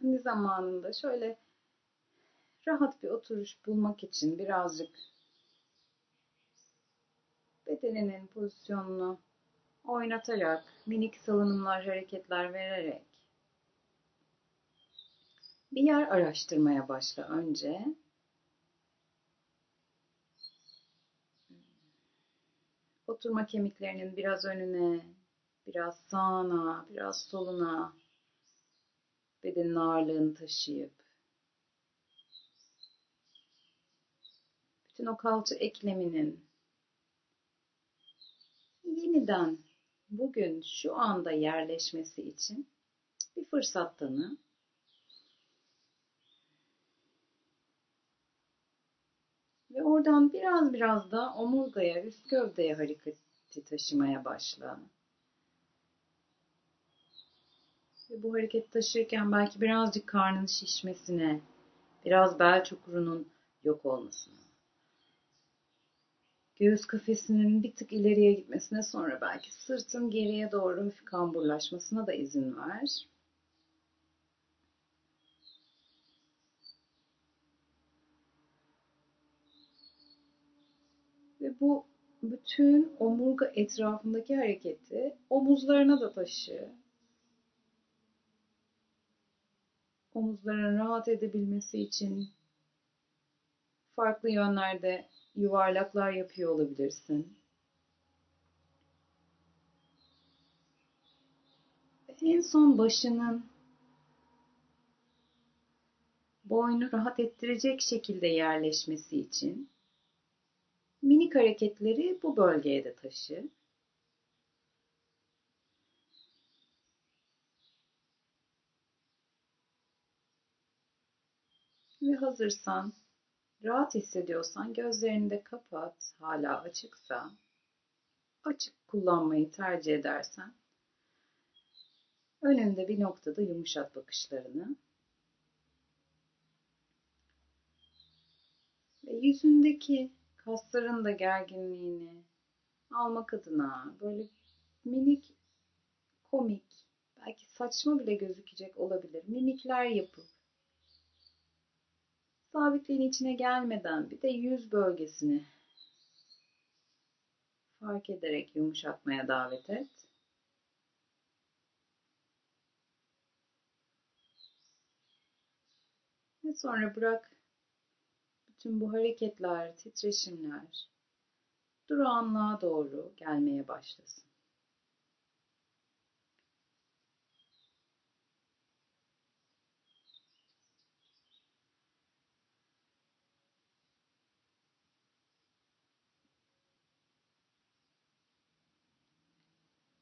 kendi zamanında şöyle rahat bir oturuş bulmak için birazcık bedeninin pozisyonunu oynatarak, minik salınımlar, hareketler vererek bir yer araştırmaya başla önce. Oturma kemiklerinin biraz önüne, biraz sağına, biraz soluna bedenin ağırlığını taşıyıp bütün o kalça ekleminin yeniden bugün şu anda yerleşmesi için bir fırsat tanı. Ve oradan biraz biraz da omurgaya, üst gövdeye hareketi taşımaya başla. Ve bu hareket taşırken belki birazcık karnın şişmesine, biraz bel çukurunun yok olmasına, göğüs kafesinin bir tık ileriye gitmesine sonra belki sırtın geriye doğru hafif kamburlaşmasına da izin ver. Ve bu bütün omurga etrafındaki hareketi omuzlarına da taşı. Omuzların rahat edebilmesi için farklı yönlerde yuvarlaklar yapıyor olabilirsin. En son başının boynu rahat ettirecek şekilde yerleşmesi için minik hareketleri bu bölgeye de taşı. Ve hazırsan Rahat hissediyorsan gözlerini de kapat. Hala açıksa açık kullanmayı tercih edersen önünde bir noktada yumuşat bakışlarını. Ve yüzündeki kasların da gerginliğini almak adına böyle minik komik belki saçma bile gözükecek olabilir mimikler yapıp sabitliğin içine gelmeden bir de yüz bölgesini fark ederek yumuşatmaya davet et. Ve sonra bırak bütün bu hareketler, titreşimler durağanlığa doğru gelmeye başlasın.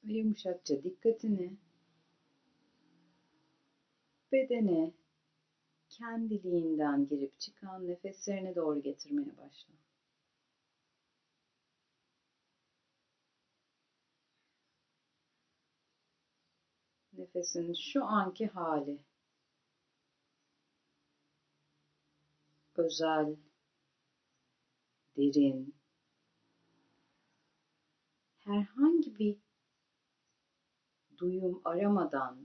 Ve yumuşakça dikkatini bedene kendiliğinden girip çıkan nefeslerine doğru getirmeye başla. Nefesin şu anki hali özel, derin, herhangi bir duyum aramadan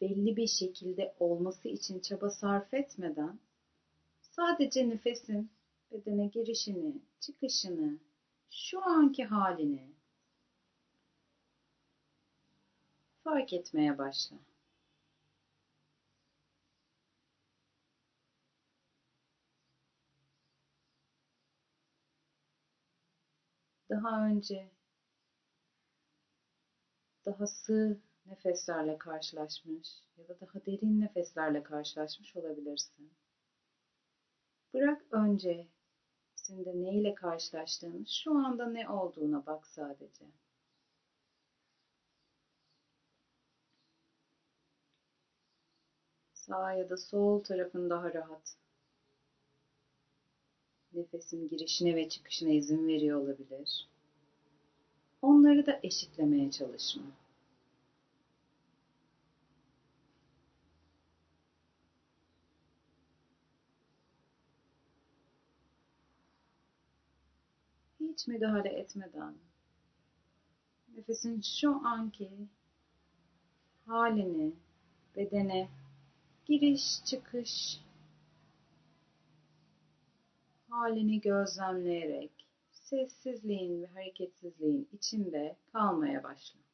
belli bir şekilde olması için çaba sarf etmeden sadece nefesin bedene girişini, çıkışını, şu anki halini fark etmeye başla. Daha önce daha sığ nefeslerle karşılaşmış ya da daha derin nefeslerle karşılaşmış olabilirsin. Bırak önce sende ne ile karşılaştığını, şu anda ne olduğuna bak sadece. Sağ ya da sol tarafın daha rahat. Nefesin girişine ve çıkışına izin veriyor olabilir. Onları da eşitlemeye çalışma. Hiç müdahale etmeden nefesin şu anki halini bedene giriş çıkış halini gözlemleyerek sessizliğin ve hareketsizliğin içinde kalmaya başla.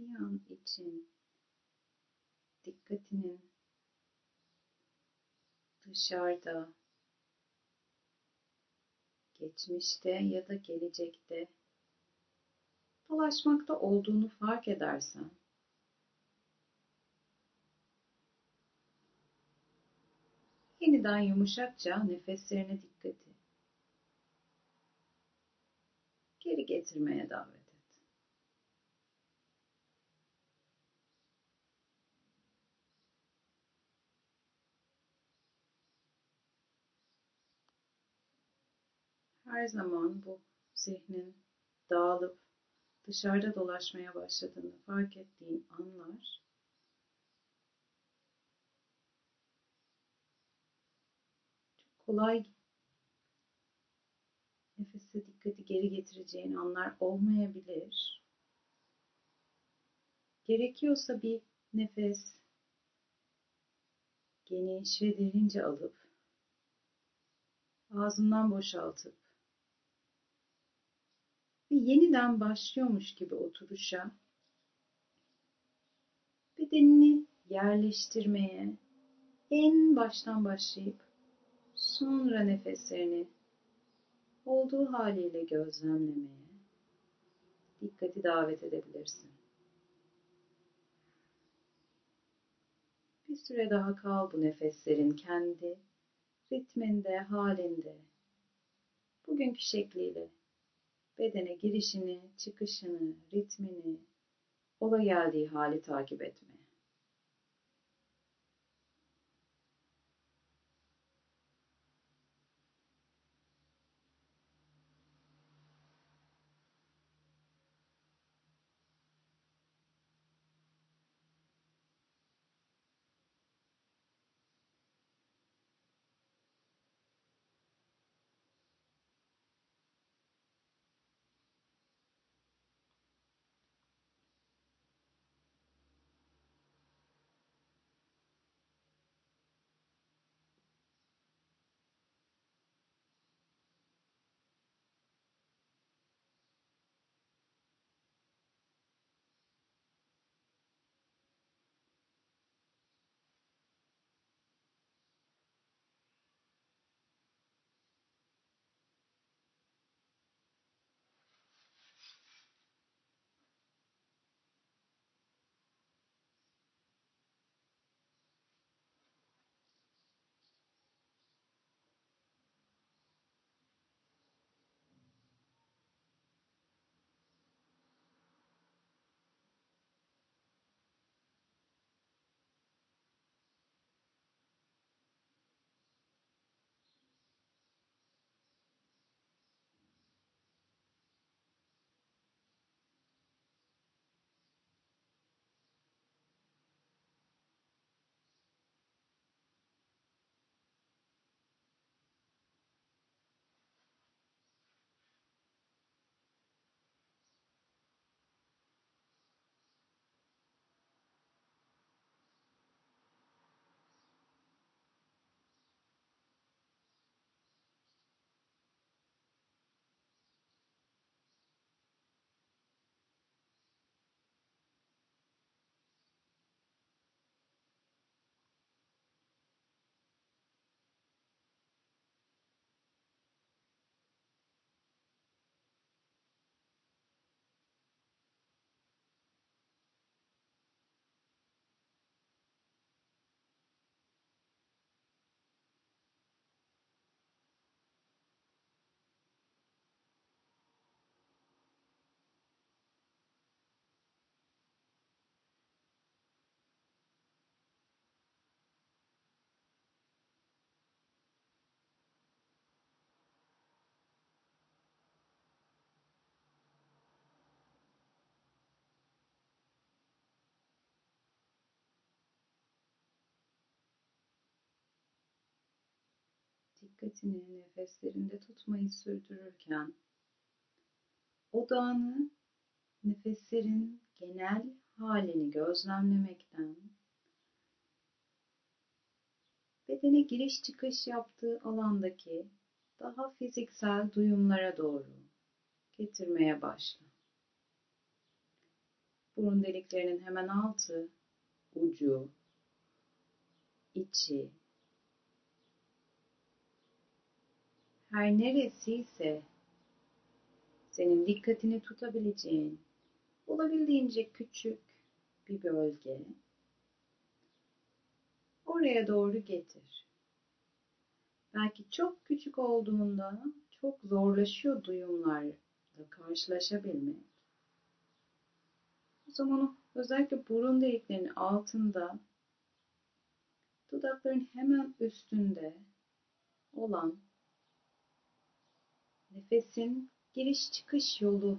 Bir an için dikkatinin dışarıda, geçmişte ya da gelecekte dolaşmakta olduğunu fark edersen yeniden yumuşakça nefeslerine dikkati geri getirmeye davet et. Her zaman bu zihnin dağılıp dışarıda dolaşmaya başladığını fark ettiğin anlar çok kolay nefese dikkati geri getireceğin anlar olmayabilir. Gerekiyorsa bir nefes geniş ve derince alıp ağzından boşaltıp ve yeniden başlıyormuş gibi oturuşa bedenini yerleştirmeye en baştan başlayıp sonra nefeslerini olduğu haliyle gözlemlemeye dikkati davet edebilirsin. Bir süre daha kal bu nefeslerin kendi ritminde, halinde, bugünkü şekliyle bedene girişini, çıkışını, ritmini, ola geldiği hali takip etme. Dikkatini nefeslerinde tutmayı sürdürürken odağını nefeslerin genel halini gözlemlemekten bedene giriş çıkış yaptığı alandaki daha fiziksel duyumlara doğru getirmeye başla. burun deliklerinin hemen altı, ucu, içi, her neresiyse senin dikkatini tutabileceğin olabildiğince küçük bir bölge oraya doğru getir. Belki çok küçük olduğunda çok zorlaşıyor duyumlarla karşılaşabilmek. O zaman özellikle burun deliklerinin altında dudakların hemen üstünde olan nefesin giriş çıkış yolu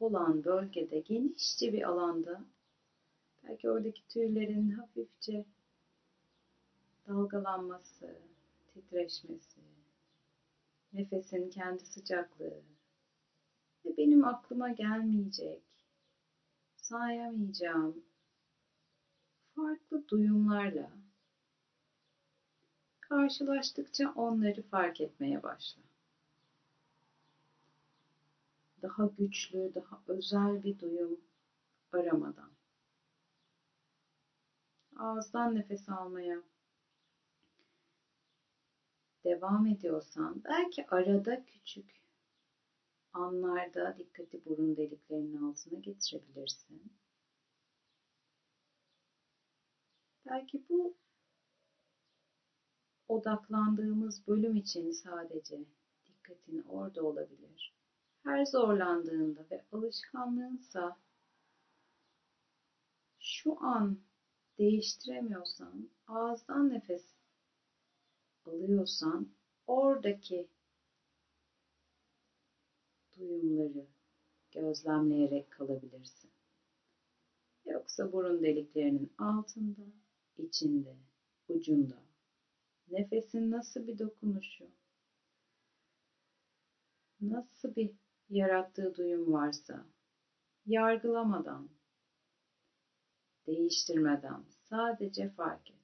olan bölgede genişçe bir alanda belki oradaki tüylerin hafifçe dalgalanması, titreşmesi, nefesin kendi sıcaklığı ve benim aklıma gelmeyecek, sayamayacağım farklı duyumlarla karşılaştıkça onları fark etmeye başla. Daha güçlü, daha özel bir duyum aramadan. Ağızdan nefes almaya devam ediyorsan belki arada küçük anlarda dikkati burun deliklerinin altına getirebilirsin. Belki bu odaklandığımız bölüm için sadece dikkatin orada olabilir. Her zorlandığında ve alışkanlığınsa şu an değiştiremiyorsan ağızdan nefes alıyorsan oradaki duyumları gözlemleyerek kalabilirsin. Yoksa burun deliklerinin altında, içinde, ucunda nefesin nasıl bir dokunuşu, nasıl bir yarattığı duyum varsa yargılamadan, değiştirmeden sadece fark et.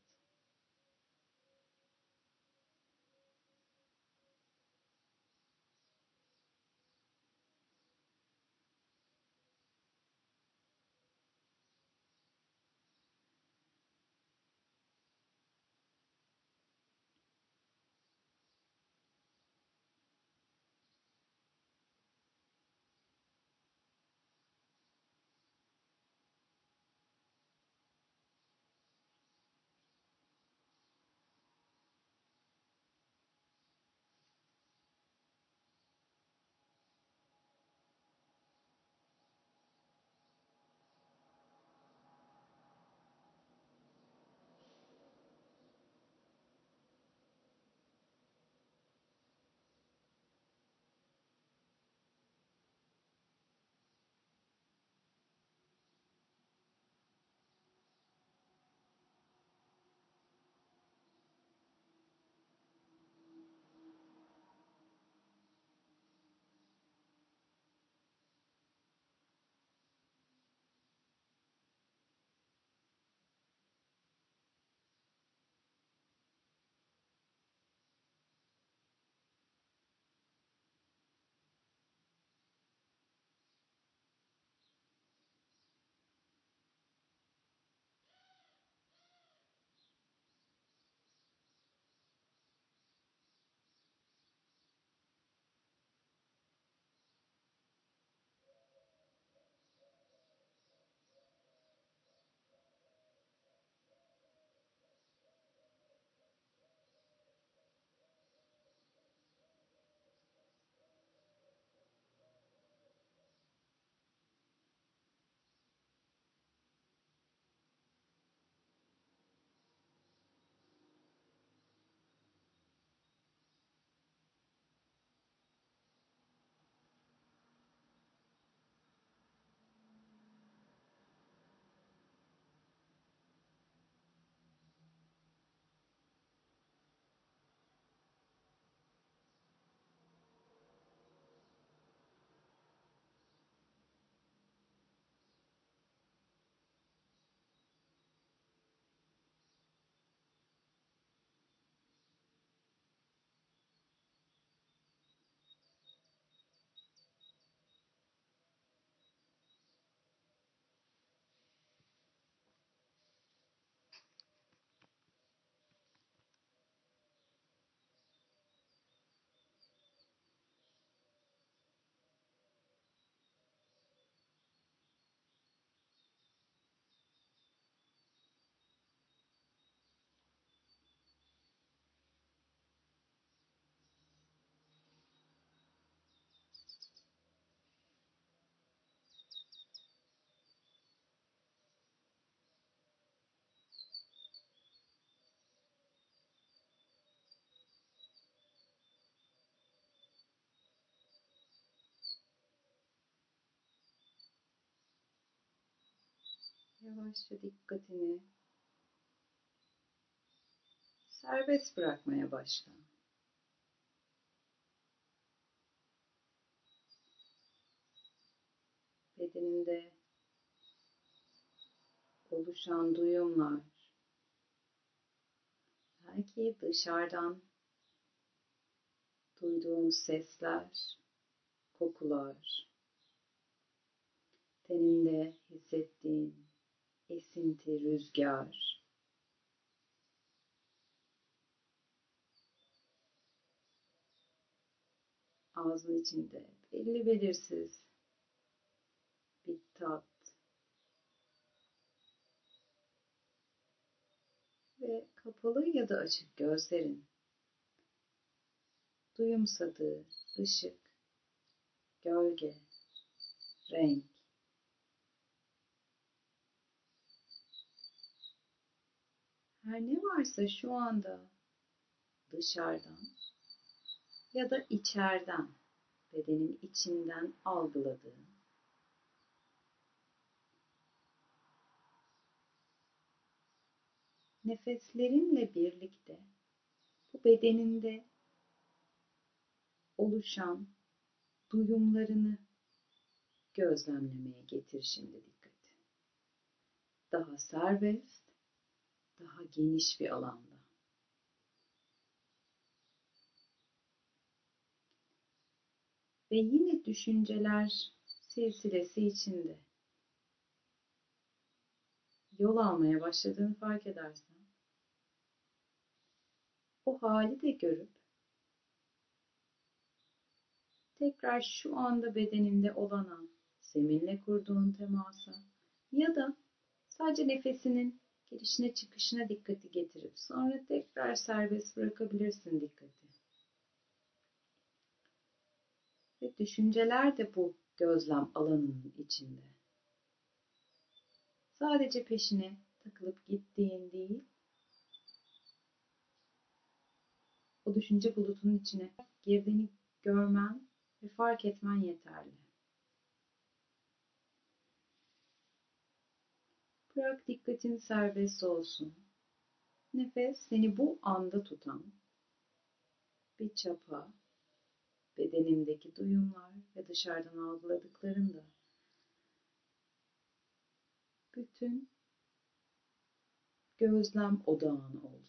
Yavaşça dikkatini serbest bırakmaya başla. Bedeninde oluşan duyumlar, belki dışarıdan duyduğun sesler, kokular, teninde hissettiğin esinti, rüzgar, ağzın içinde belli belirsiz bir tat ve kapalı ya da açık gözlerin duyumsadığı ışık, gölge, renk her ne varsa şu anda dışarıdan ya da içeriden, bedenin içinden algıladığın nefeslerinle birlikte bu bedeninde oluşan duyumlarını gözlemlemeye getir şimdi dikkati. Daha serbest, daha geniş bir alanda. Ve yine düşünceler silsilesi içinde yol almaya başladığını fark edersen o hali de görüp tekrar şu anda bedeninde olana, zeminle kurduğun temasa ya da sadece nefesinin girişine çıkışına dikkati getirip sonra tekrar serbest bırakabilirsin dikkati. Ve düşünceler de bu gözlem alanının içinde. Sadece peşine takılıp gittiğin değil, o düşünce bulutunun içine girdiğini görmen ve fark etmen yeterli. Bırak dikkatin serbest olsun. Nefes seni bu anda tutan bir çapa, bedenimdeki duyumlar ve dışarıdan algıladıklarım da bütün gözlem odağın olsun.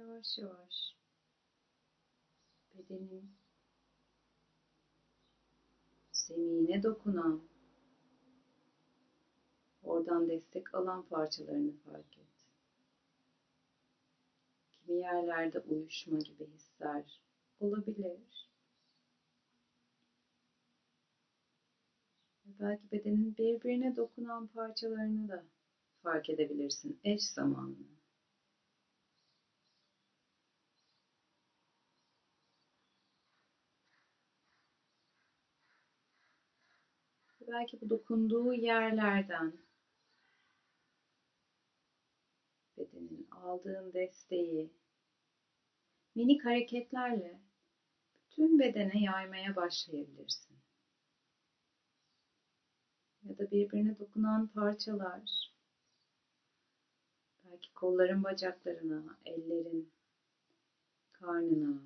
Yavaş yavaş bedenin zemine dokunan, oradan destek alan parçalarını fark et. Kimi yerlerde uyuşma gibi hisler olabilir. Belki bedenin birbirine dokunan parçalarını da fark edebilirsin eş zamanlı. Belki bu dokunduğu yerlerden bedenin aldığın desteği minik hareketlerle bütün bedene yaymaya başlayabilirsin. Ya da birbirine dokunan parçalar belki kolların bacaklarına, ellerin karnına,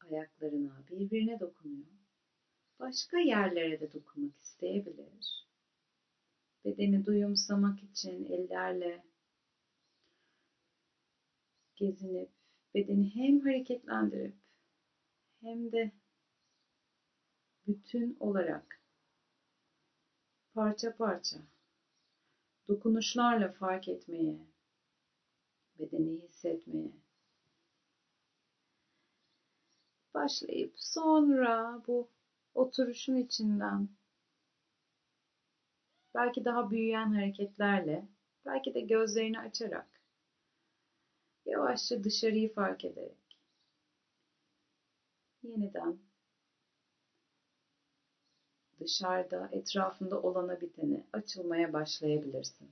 ayaklarına birbirine dokunuyor başka yerlere de dokunmak isteyebilir. Bedeni duyumsamak için ellerle gezinip bedeni hem hareketlendirip hem de bütün olarak parça parça dokunuşlarla fark etmeye, bedeni hissetmeye başlayıp sonra bu oturuşun içinden belki daha büyüyen hareketlerle, belki de gözlerini açarak yavaşça dışarıyı fark ederek yeniden dışarıda etrafında olana bitene açılmaya başlayabilirsin.